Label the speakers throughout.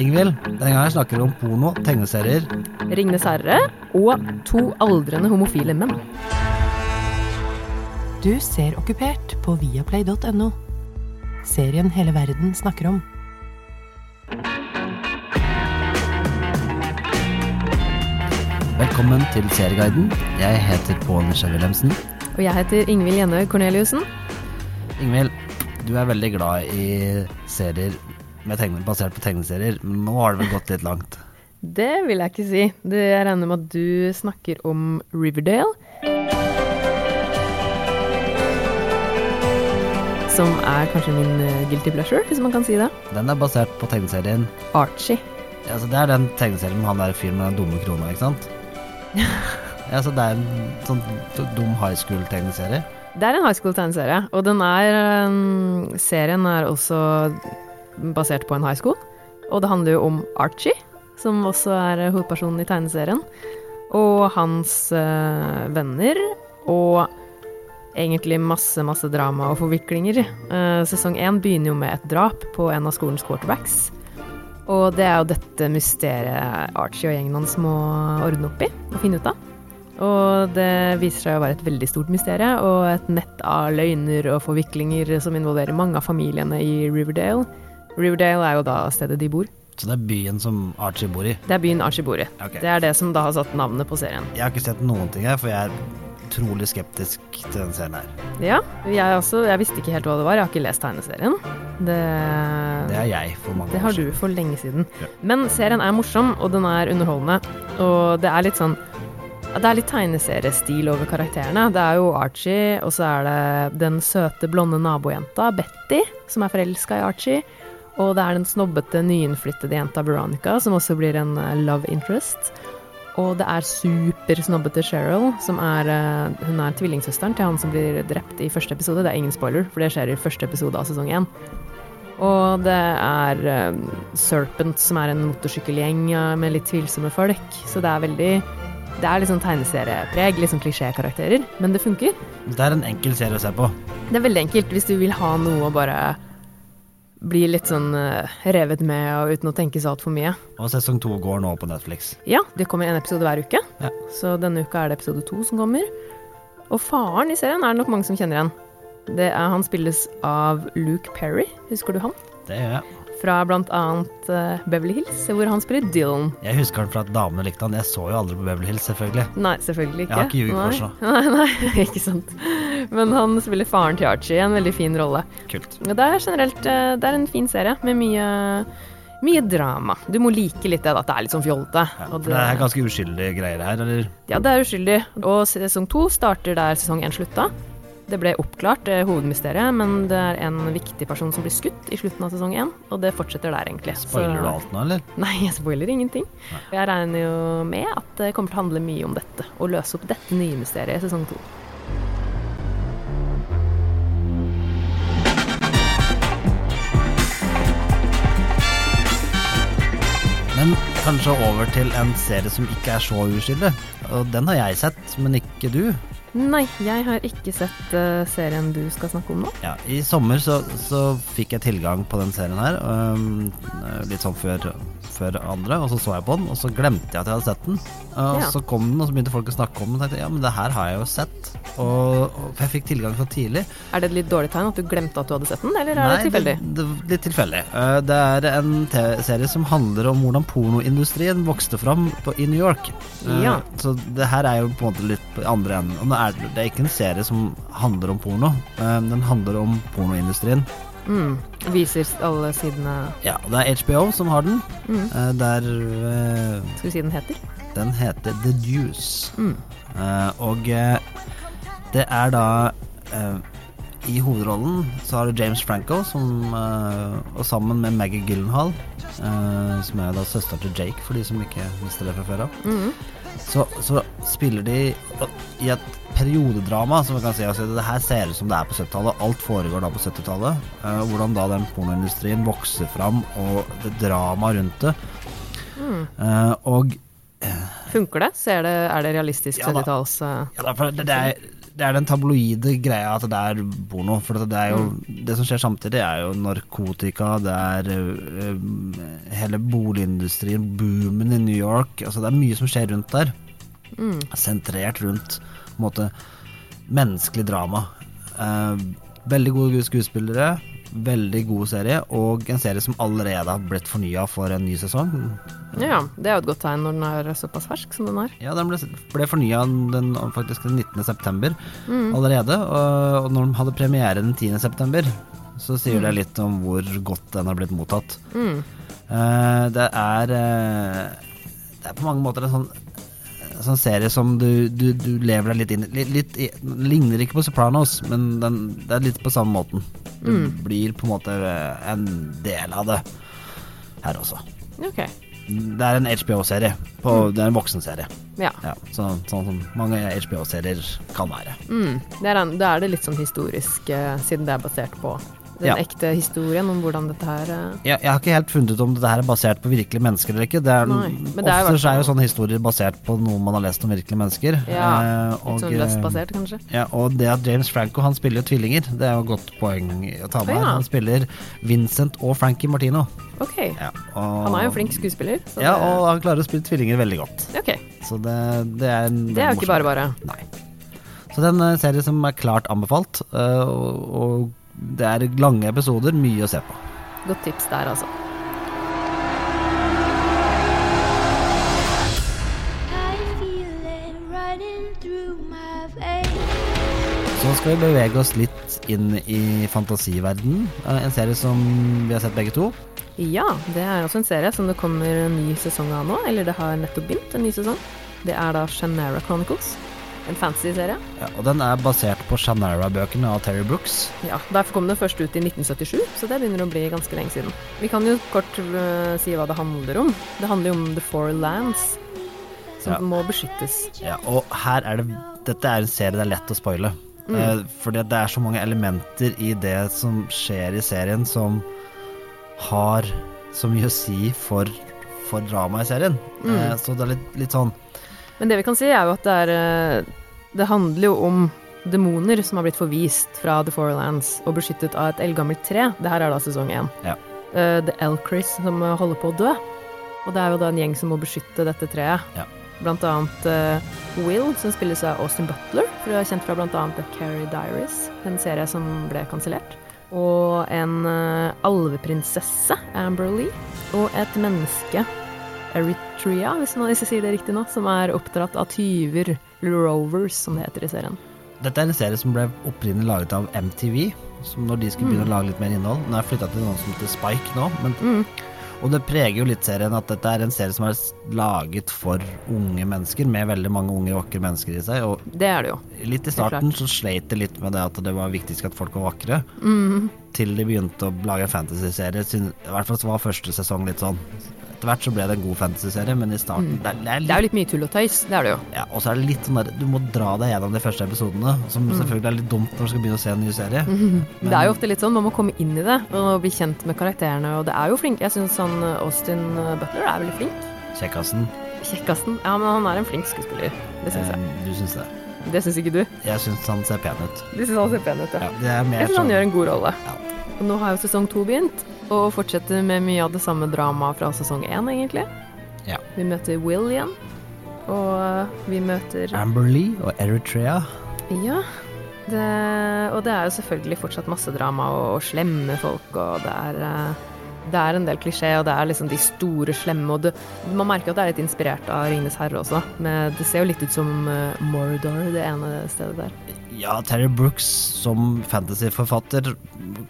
Speaker 1: Ingvild, denne gangen snakker vi om porno, tegneserier.
Speaker 2: Ringnes herre og to aldrende homofile menn.
Speaker 3: Du ser Okkupert på viaplay.no. Serien hele verden snakker om.
Speaker 1: Velkommen til Serieguiden. Jeg heter Pål Michel Wilhelmsen.
Speaker 2: Og jeg heter Ingvild Gjenhaug Corneliussen.
Speaker 1: Ingvild, du er veldig glad i serier basert på tegneserier, men nå har det vel gått litt langt?
Speaker 2: Det vil jeg ikke si. Det, jeg regner med at du snakker om Riverdale. Som er kanskje min eh, guilty pleasure, hvis man kan si det.
Speaker 1: Den er basert på tegneserien
Speaker 2: Archie.
Speaker 1: Altså, Det er den tegneserien med han der fyren med den dumme krona, ikke sant? ja, så det er en sånn dum high school-tegneserie.
Speaker 2: Det er en high school-tegneserie, og den er um, Serien er også basert på en high school. Og det handler jo om Archie, som også er hovedpersonen i tegneserien. Og hans uh, venner, og egentlig masse, masse drama og forviklinger. Uh, sesong én begynner jo med et drap på en av skolens quarterbacks. Og det er jo dette mysteriet Archie og gjengen hans må ordne opp i og finne ut av. Og det viser seg å være et veldig stort mysterium, og et nett av løgner og forviklinger som involverer mange av familiene i Riverdale. Riverdale er jo da stedet de bor.
Speaker 1: Så det er byen som Archie bor i?
Speaker 2: Det er byen Archie bor i.
Speaker 1: Okay.
Speaker 2: Det er det som da har satt navnet på serien.
Speaker 1: Jeg har ikke sett noen ting her, for jeg er utrolig skeptisk til denne serien her.
Speaker 2: Ja, jeg også. Jeg visste ikke helt hva det var. Jeg har ikke lest tegneserien. Det,
Speaker 1: Det er jeg for mange år siden.
Speaker 2: det har du for lenge siden.
Speaker 1: Ja.
Speaker 2: Men serien er morsom, og den er underholdende. Og det er litt sånn Det er litt tegneseriestil over karakterene. Det er jo Archie, og så er det den søte, blonde nabojenta Betty, som er forelska i Archie. Og det er den snobbete, nyinnflyttede jenta Veronica, som også blir en eh, love interest. Og det er supersnobbete Cheryl, som er eh, Hun er tvillingsøsteren til han som blir drept i første episode. Det er ingen spoiler, for det skjer i første episode av sesong én. Og det er eh, Serpent, som er en motorsykkelgjeng med litt tvilsomme folk. Så det er veldig Det er sånn tegneseriepreg, sånn klisjékarakterer. Men det funker.
Speaker 1: Det er en enkel serie å se på.
Speaker 2: Det er veldig enkelt hvis du vil ha noe å bare bli litt sånn eh, revet med og uten å tenke seg altfor mye.
Speaker 1: Og sesong to går nå på Netflix.
Speaker 2: Ja, det kommer en episode hver uke.
Speaker 1: Ja.
Speaker 2: Så denne uka er det episode to som kommer. Og faren i serien er det nok mange som kjenner igjen. Det er, han spilles av Luke Perry, husker du han?
Speaker 1: Det gjør jeg.
Speaker 2: Fra annet eh, Beverly Hills, hvor han spiller Dylan.
Speaker 1: Jeg husker han for at damene likte han. Jeg så jo aldri på Beverly Hills, selvfølgelig.
Speaker 2: Nei, selvfølgelig ikke.
Speaker 1: Jeg har ikke ljugekors for
Speaker 2: seg. nei, nei, ikke sant. Men han spiller faren til Archie, en veldig fin rolle.
Speaker 1: Kult.
Speaker 2: Det er generelt eh, det er en fin serie med mye, mye drama. Du må like litt det at det er litt sånn fjollete.
Speaker 1: Ja, for det er ganske uskyldige greier her, eller?
Speaker 2: Ja, det er uskyldig. Og sesong to starter der sesong én slutta. Det ble oppklart, det er hovedmysteriet, men det er en viktig person som blir skutt i slutten av sesong én, og det fortsetter der, egentlig.
Speaker 1: Spoiler du alt nå, eller?
Speaker 2: Nei, jeg spoiler ingenting. Jeg regner jo med at det kommer til å handle mye om dette, og løse opp dette nye mysteriet i sesong to.
Speaker 1: Men kanskje over til en serie som ikke er så uskyldig. Og den har jeg sett, men ikke du.
Speaker 2: Nei, jeg har ikke sett uh, serien du skal snakke om nå.
Speaker 1: Ja, I sommer så, så fikk jeg tilgang på den serien her, um, litt sånn før, før andre, og så så jeg på den, og så glemte jeg at jeg hadde sett den. Og
Speaker 2: Ja.
Speaker 1: så kom den, og så begynte folk å snakke om den, og tenkte ja, men det her har jeg jo sett. Og, og jeg fikk tilgang fra tidlig.
Speaker 2: Er det et litt dårlig tegn at du glemte at du hadde sett den, eller er det tilfeldig?
Speaker 1: Det, det, litt tilfeldig. Uh, Det er en TV-serie som handler om hvordan pornoindustrien vokste fram på, i New York. Eh,
Speaker 2: Ja.
Speaker 1: Så det her er jo på en måte litt på andre enden. Er det, det er ikke en serie som handler om porno. Den handler om pornoindustrien.
Speaker 2: Mm. Viser alle sidene
Speaker 1: Ja, det er HBO som har den.
Speaker 2: mm.
Speaker 1: Eh, Der eh,
Speaker 2: Skal vi si den heter?
Speaker 1: Den heter The Deuce.
Speaker 2: Mm.
Speaker 1: Eh, og det er da I hovedrollen så har du James Franco, som, og sammen med Maggie Gyllenhaal, som er da søsteren til Jake, for de som ikke visste det fra før av,
Speaker 2: Mm.
Speaker 1: Så, så spiller de i et periodedrama, som vi kan si. Altså, det her ser ut som det er på 70-tallet. Alt foregår da på 70-tallet. eh, hvordan da den pornoindustrien vokser fram, og det dramaet rundt det.
Speaker 2: Mm.
Speaker 1: Eh, og
Speaker 2: Funker det? Det? Er det realistisk 70-talls eh,
Speaker 1: Ja, da, for det, det er, det er den tabloide greia at det er porno. For det er jo Det som skjer samtidig, er jo narkotika, det er øh, hele boligindustrien, boomen i New York. Altså det er mye som skjer rundt der. Sentrert rundt på en måte menneskelig drama. Eh, veldig gode skuespillere, veldig god serie, og en serie som allerede har blitt fornya for en ny sesong.
Speaker 2: Ja, det er jo et godt tegn når den er såpass fersk som den er.
Speaker 1: Ja, den ble, ble fornya den, faktisk den 19. september allerede. Og, og når de hadde premiere den 10. september, så sier det litt om hvor godt den har blitt mottatt.
Speaker 2: Mm.
Speaker 1: Uh, det er uh, Det er på mange måter en sånn, sånn serie som du, du, du lever deg litt inn i. Litt, litt, den ligner ikke på Sopranos, men den, det er litt på samme måten. Du blir på en måte eh, en del av det her også.
Speaker 2: Okay.
Speaker 1: Det er en HBO-serie. på- Det er en voksenserie.
Speaker 2: Ja.
Speaker 1: Ja, så, sånn som mange HBO-serier kan være.
Speaker 2: Mm. Det er en, da er det litt sånn historisk, eh, siden det er basert på den
Speaker 1: Ja.
Speaker 2: ekte historien om hvordan dette her eh,
Speaker 1: Jeg, jeg har ikke helt funnet ut om dette her er basert på virkelige mennesker eller ikke. Det er,
Speaker 2: Nei, men det er
Speaker 1: er jo sånne historier basert på noe man har lest om virkelige mennesker.
Speaker 2: Ja,
Speaker 1: Eh,
Speaker 2: Litt sånn
Speaker 1: eh,
Speaker 2: løsbasert, kanskje?
Speaker 1: Ja, og det at James Franco han spiller jo tvillinger, det er jo et godt poeng å ta med.
Speaker 2: Ja.
Speaker 1: Han spiller Vincent og Frankie Martino.
Speaker 2: Ok.
Speaker 1: Ja, og,
Speaker 2: Han er jo en flink skuespiller. Så
Speaker 1: Ja,
Speaker 2: det,
Speaker 1: og han klarer å spille tvillinger veldig godt.
Speaker 2: Okay.
Speaker 1: Så det, det er en
Speaker 2: Det er jo ikke bare bare.
Speaker 1: Nei. Så det er en eh, serie som er klart anbefalt, eh, og, og det er lange episoder, mye å se på.
Speaker 2: Godt tips der, altså.
Speaker 1: Så skal vi bevege oss litt inn i fantasiverdenen. Eh, En serie som vi har sett begge to.
Speaker 2: Ja, det er også en serie som det kommer en ny sesong av nå. Eller det har nettopp begynt en ny sesong. Det er da Shannara Chronicles. En fantasy-serie.
Speaker 1: Ja, og den er basert på Shannara-bøkene av Terry Brooks.
Speaker 2: Ja, Derfor kom den først ut i 1977, så det begynner å bli ganske lenge siden. Vi kan jo kort uh, si hva det handler om. Det handler jo om The Four Lands, som
Speaker 1: Ja.
Speaker 2: må beskyttes.
Speaker 1: Ja, og her er det Dette er en serie det er lett å spoile. Eh, fordi det er så mange elementer i det som skjer i serien, som har så mye å si for, for dramaet i serien. Eh, så det er litt, litt sånn
Speaker 2: Men det vi kan si, er jo at det er øh, Det handler jo om demoner som har blitt forvist fra The Four Lands og beskyttet av et eldgammelt tre. Det her er da sesong én.
Speaker 1: Ja.
Speaker 2: Eh, The Elcris som øh, holder på å dø. Og det er jo da en gjeng som må beskytte dette treet.
Speaker 1: Ja.
Speaker 2: Blant annet uh, Will, som spilles av Austin Butler, for er kjent fra blant annet The Carrie Diaries, en serie som ble kansellert. Og en uh, alveprinsesse, Amber Lee, og et menneske, Eritrea, hvis man sier det riktig nå, som er oppdratt av tyver, rovers, som det heter i serien.
Speaker 1: Dette er en serie som ble opprinnelig laget av MTV, som når de skulle begynne å lage litt mer innhold. Nå har jeg flytta til noen som heter Spike nå, men Og det preger jo litt serien at dette er en serie som er laget for unge mennesker, med veldig mange unge, vakre mennesker i seg. Og
Speaker 2: Det er det jo.
Speaker 1: litt i starten så sleit det litt med det at det var viktigst at folk var vakre.
Speaker 2: Mm.
Speaker 1: Til de begynte å lage en fantasyserie. I hvert fall så var første sesong litt sånn. Etter hvert så ble det en god fantasyserie, men i starten det, er, det er
Speaker 2: Det er jo
Speaker 1: litt,
Speaker 2: litt mye tull og tøys, det er det jo.
Speaker 1: ja, Og så er det litt sånn der Du må dra deg gjennom de første episodene, som selvfølgelig er litt dumt når du skal begynne å se en ny serie.
Speaker 2: Det er jo ofte litt sånn, man må komme inn i det og bli kjent med karakterene, og det er jo flink. Jeg syns han uh, Austin uh, Butler er veldig flink.
Speaker 1: Kjekkasen.
Speaker 2: Kjekkasen. Ja, men han er en flink skuespiller. Det syns jeg.
Speaker 1: Eh, Du syns det?
Speaker 2: Det syns ikke du?
Speaker 1: Jeg syns han ser pen ut.
Speaker 2: Du syns han ser pen ut,
Speaker 1: Ja,
Speaker 2: ja.
Speaker 1: det mer
Speaker 2: Jeg syns han
Speaker 1: sånn
Speaker 2: gjør en god rolle.
Speaker 1: Ja.
Speaker 2: Og nå har jo sesong to begynt, og fortsetter med mye av det samme dramaet fra sesong én, egentlig.
Speaker 1: Ja.
Speaker 2: Vi møter Will igjen, og vi møter
Speaker 1: Amber Lee og Eritrea.
Speaker 2: Ja. Det, og det er jo selvfølgelig fortsatt masse drama og, og slemme folk, og det er eh, det er en del klisjé, og det er liksom de store, slemme og det, Man merker at det er litt inspirert av Ringenes herre også. Men det ser jo litt ut som eh, Mordor, det ene stedet der.
Speaker 1: Ja, Terry Brooks som fantasyforfatter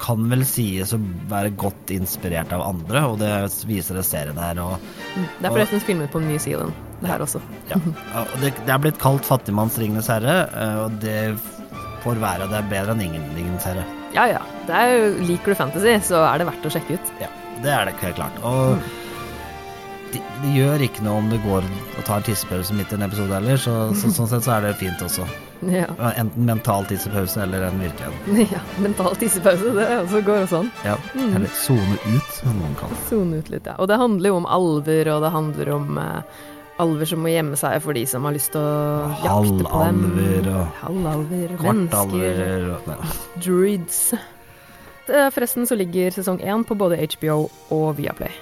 Speaker 1: kan vel sies å være godt inspirert av andre, og det viser det serien her. Og,
Speaker 2: Det er forresten filmet på New Zealand, det her også.
Speaker 1: ja. og det, det er blitt kalt fattigmanns Ringenes herre, eh, og det får være det er bedre enn ingen Ringenes herre.
Speaker 2: Ja ja. Det er jo, liker du fantasy, så er det verdt å sjekke ut.
Speaker 1: Ja, det er det helt klart. Og det, det gjør ikke noe om det går og tar en tissepause midt i en episode heller, så, så sånn sett så er det fint også.
Speaker 2: Ja.
Speaker 1: Enten mental tissepause eller en virkelig
Speaker 2: ja mental tissepause, det også går også an.
Speaker 1: Ja, eller sone ut, som noen kaller.
Speaker 2: Sone ut litt, ja. Og det handler jo om alver, og det handler om eh, alver som må gjemme seg for de som har lyst til å jakte på dem.
Speaker 1: Halvalver og
Speaker 2: Halvalver,
Speaker 1: kvartalver og ja.
Speaker 2: druids. Forresten så ligger sesong én på både HBO og Viaplay.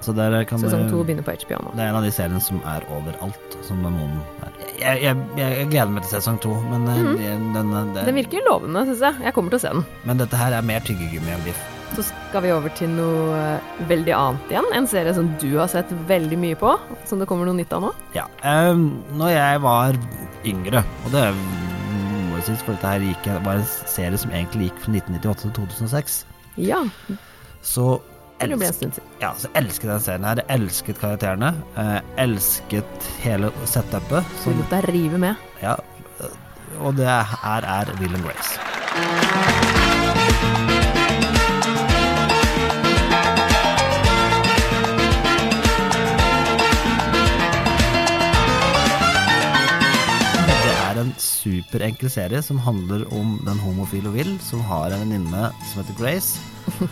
Speaker 1: Så der kan
Speaker 2: Sesong to begynner på HBO nå.
Speaker 1: Det er en av de seriene som er overalt, som noen er. Jeg, jeg, jeg, gleder meg til sesong to, men,
Speaker 2: mm.
Speaker 1: Den, den, det,
Speaker 2: Den virker lovende, syns jeg. Jeg kommer til å se den.
Speaker 1: men dette her er mer tyggegummi enn biff.
Speaker 2: Så skal vi over til noe eh, veldig annet igjen. En serie som du har sett veldig mye på, som det kommer noe nytt av nå.
Speaker 1: Ja. Um, når jeg var yngre, og det må jeg synes, for dette her gikk, var en serie som egentlig gikk fra 1998 til 2006,
Speaker 2: Ja,
Speaker 1: så
Speaker 2: det blir en
Speaker 1: elsk,
Speaker 2: stund siden.
Speaker 1: ja, så elsket jeg den serien her. Jeg elsket karakterene. eh, elsket hele setupet.
Speaker 2: Så
Speaker 1: Som,
Speaker 2: lot deg rive med.
Speaker 1: ja, og det her er Will and Grace. Det en superenkel serie som handler om den homofile Will, som har en venninne som heter Grace.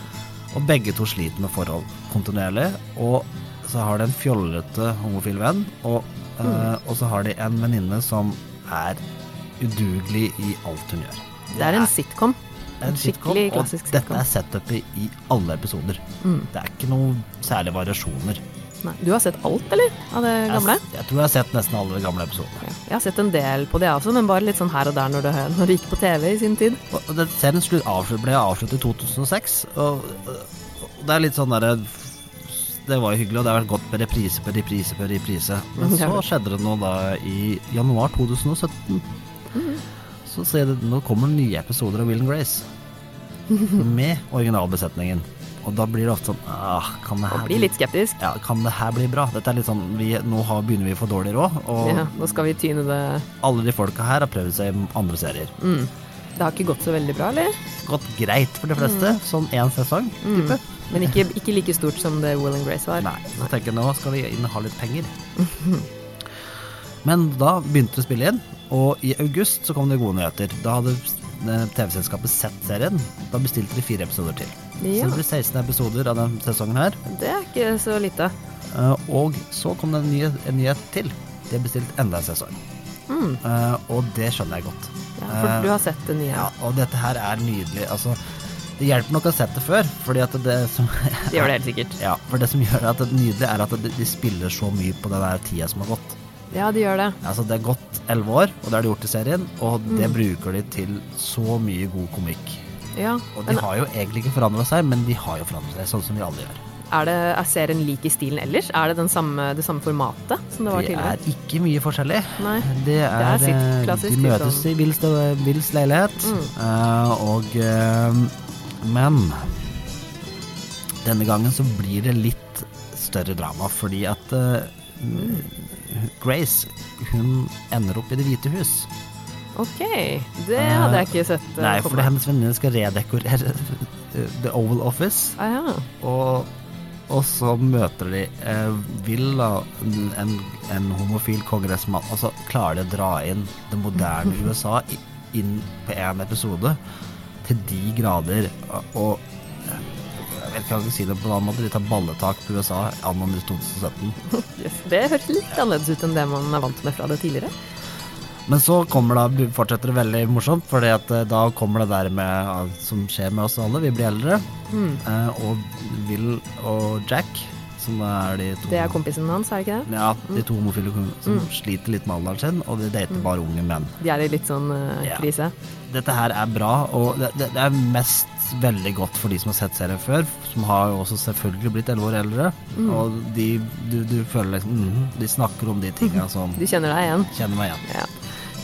Speaker 1: Og begge to sliter med forhold kontinuerlig. Og så har de en fjollete homofil venn, og, uh, og så har de en venninne som er udugelig i alt hun gjør.
Speaker 2: Det er en sitcom.
Speaker 1: en
Speaker 2: skikkelig
Speaker 1: sitcom,
Speaker 2: klassisk
Speaker 1: Og dette
Speaker 2: sitcom.
Speaker 1: er setupet i alle episoder.
Speaker 2: Mm.
Speaker 1: Det er ikke noe særlige variasjoner.
Speaker 2: Nei, du har sett alt, eller? Av det gamle?
Speaker 1: Jeg, jeg tror jeg har sett nesten alle de gamle episodene.
Speaker 2: Ja. Jeg har sett en del på det også, men bare litt sånn her og der når det, når det gikk på TV i sin tid.
Speaker 1: Og og serien ble avsluttet i 2006, og, og det er litt sånn derre Det var jo hyggelig, og det har vært godt med reprise på reprise på reprise. Men så skjedde det noe da i januar 2017. Så ser det, nå kommer nye episoder av Will and Grace. Med originalbesetningen. Og da blir det ofte sånn ah, kan, det her
Speaker 2: bli litt skeptisk.
Speaker 1: ja, kan det her bli bra? Dette er litt sånn vi, Nå har, begynner vi å få dårlig råd, og
Speaker 2: Ja, nå skal vi tyne det
Speaker 1: alle de folka her har prøvd seg i andre serier.
Speaker 2: mm. Det har ikke gått så veldig bra, eller?
Speaker 1: Gått greit for de fleste, sånn én sesong.
Speaker 2: Mm.
Speaker 1: type.
Speaker 2: Men ikke, ikke like stort som det Will and Grace var.
Speaker 1: Nei, så tenker jeg nå skal vi inn og ha litt penger. Men da begynte det å spille inn, og i august så kom det gode nyheter. Da hadde eh, TV-selskapet sett serien. Da bestilte de fire episoder til. Så det blir 16 episoder av denne sesongen her.
Speaker 2: det er ikke så lite.
Speaker 1: Eh, Og så kom det en, ny, en nyhet til. De har bestilt enda en sesong.
Speaker 2: Mm.
Speaker 1: Eh, Og det skjønner jeg godt.
Speaker 2: Ja, for
Speaker 1: Eh,
Speaker 2: du har sett det nye.
Speaker 1: Ja, og dette her er nydelig. Altså, det hjelper nok å ha sett det før, fordi at det som
Speaker 2: Det gjør det helt sikkert.
Speaker 1: Ja, for det som gjør at det er nydelig, er at de, de spiller så mye på den der tida som har gått.
Speaker 2: Ja, de gjør det.
Speaker 1: Altså, det er gått elleve år, og det har de gjort i serien, og det
Speaker 2: Mm.
Speaker 1: bruker de til så mye god komikk.
Speaker 2: Ja.
Speaker 1: Og de
Speaker 2: Men
Speaker 1: har jo egentlig ikke forandra seg, men de har jo forandret seg, sånn som vi alle gjør.
Speaker 2: er, det, er serien lik i stilen ellers? Er det den samme, det samme formatet som det var
Speaker 1: Det
Speaker 2: tidligere?
Speaker 1: er ikke mye forskjellig.
Speaker 2: Nei.
Speaker 1: Det er,
Speaker 2: er sitt
Speaker 1: eh,
Speaker 2: klassisk,
Speaker 1: De møtes
Speaker 2: liksom.
Speaker 1: i Wills, Wills leilighet,
Speaker 2: Mm.
Speaker 1: uh, og uh, Men denne gangen så blir det litt større drama, fordi at uh, Grace, hun ender opp i Det hvite hus.
Speaker 2: Ok, det hadde jeg ikke sett Uh,
Speaker 1: Nei,
Speaker 2: for
Speaker 1: hennes venninne skal redekorere The Oval Office,
Speaker 2: Ah, ja.
Speaker 1: og, og så møter de uh, Villa, da, en, en homofil kongressmann, og så klarer de å dra inn det moderne USA inn på én episode til de grader, og jeg vet ikke si det på en annen måte, de tar balletak på USA anno 2017.
Speaker 2: Yes. Det høres litt annerledes ut enn det man er vant med fra det tidligere.
Speaker 1: Men så kommer det, fortsetter det veldig morsomt, at eh, da kommer det der med, som skjer med oss alle, vi blir eldre,
Speaker 2: Mm.
Speaker 1: eh, og Will og Jack, som er de to
Speaker 2: Det er kompisen hans, er det ikke det?
Speaker 1: Ja, de to homofile som
Speaker 2: Mm.
Speaker 1: sliter litt med alderen sin, og de dater bare unge menn.
Speaker 2: De er i litt sånn
Speaker 1: Ja.
Speaker 2: krise.
Speaker 1: Dette her er bra, og det, det, det er mest veldig godt for de som har sett serien før, som har jo også selvfølgelig blitt elleve år eldre,
Speaker 2: Mm.
Speaker 1: og de, du, du føler liksom mhm, De snakker om de tinga som
Speaker 2: De kjenner deg igjen.
Speaker 1: kjenner meg igjen.
Speaker 2: Ja.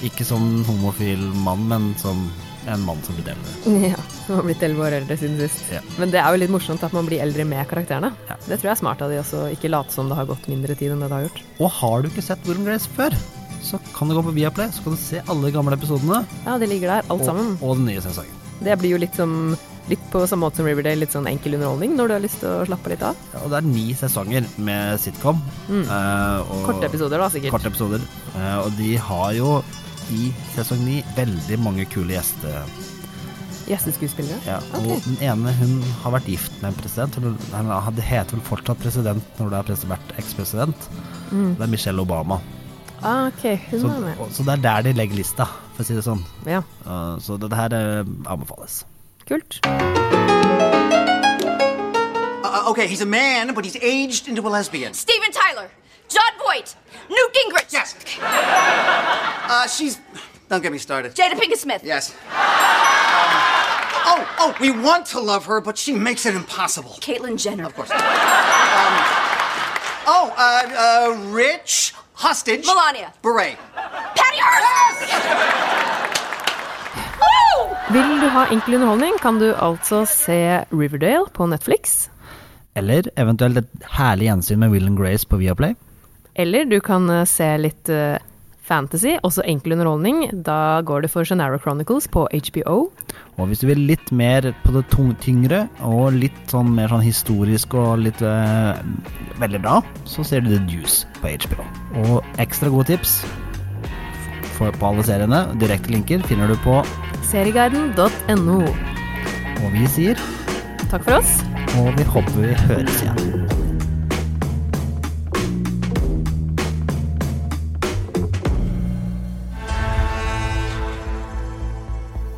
Speaker 1: Ikke som homofil mann, men som en mann som blir eldre.
Speaker 2: ja. Som har blitt elleve år eldre siden sist.
Speaker 1: Ja.
Speaker 2: Men det er jo litt morsomt at man blir eldre med karakterene.
Speaker 1: Ja.
Speaker 2: Det tror jeg er smart av de også, ikke late som det har gått mindre tid enn det det har gjort.
Speaker 1: Og har du ikke sett Will Grace før, så kan du gå på Viaplay, så kan du se alle gamle episodene
Speaker 2: Ja, de ligger der, alt
Speaker 1: og,
Speaker 2: sammen.
Speaker 1: og den nye sesongen.
Speaker 2: Det blir jo litt som Litt på samme måte som Riverdale, litt sånn enkel underholdning når du har lyst til å slappe litt av.
Speaker 1: Ja, Og det er ni sesonger med sitcom.
Speaker 2: Mm.
Speaker 1: og
Speaker 2: Korte episoder, da, sikkert.
Speaker 1: Korte episoder. Eh, og de har jo i sesong ni veldig mange kule gjeste,
Speaker 2: Gjesteskuespillere?
Speaker 1: Ja, og den ene hun har vært gift med en president. Eller det heter vel fortsatt president når det har vært ekspresident. Det er Michelle Obama.
Speaker 2: Ah, ok, hun
Speaker 1: Så,
Speaker 2: er med.
Speaker 1: og- så det er der de legger lista, for å si det sånn.
Speaker 2: Ja,
Speaker 1: Uh, så dette her uh, anbefales.
Speaker 2: kult.
Speaker 4: Uh, okay, he's a man, but he's aged into a lesbian.
Speaker 5: Steven Tyler, John Voight, Newt Gingrich.
Speaker 4: Yes. Uh, she's. Don't get me started.
Speaker 5: Jada Pinkett Smith.
Speaker 4: Yes. Um, oh, oh, we want to love her, but she makes it impossible.
Speaker 5: Caitlyn Jenner.
Speaker 4: Of course. Um, oh, uh, uh, Rich Hostage.
Speaker 5: Melania.
Speaker 4: Beret.
Speaker 5: Patty Hearst. Woo!
Speaker 2: Vil du ha enkel underholdning, kan du altså se Riverdale på Netflix.
Speaker 1: Eller eventuelt et herlig gjensyn med Will and Grace på Viaplay.
Speaker 2: Eller du kan eh, se litt eh, fantasy, også enkel underholdning. Da går det for Genaro Chronicles på HBO.
Speaker 1: Og hvis du vil litt mer på det tyngre, og litt sånn mer sånn historisk og litt uh, veldig bra, så ser du The Deuce på HBO. Og ekstra gode tips for, på alle seriene, direkte linker, finner du på
Speaker 2: Serieguiden.no.
Speaker 1: Og vi sier,
Speaker 2: Takk for oss.
Speaker 1: og vi håper vi høres igjen.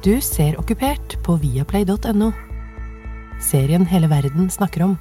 Speaker 3: Du ser Okkupert på viaplay.no. Serien hele verden snakker om.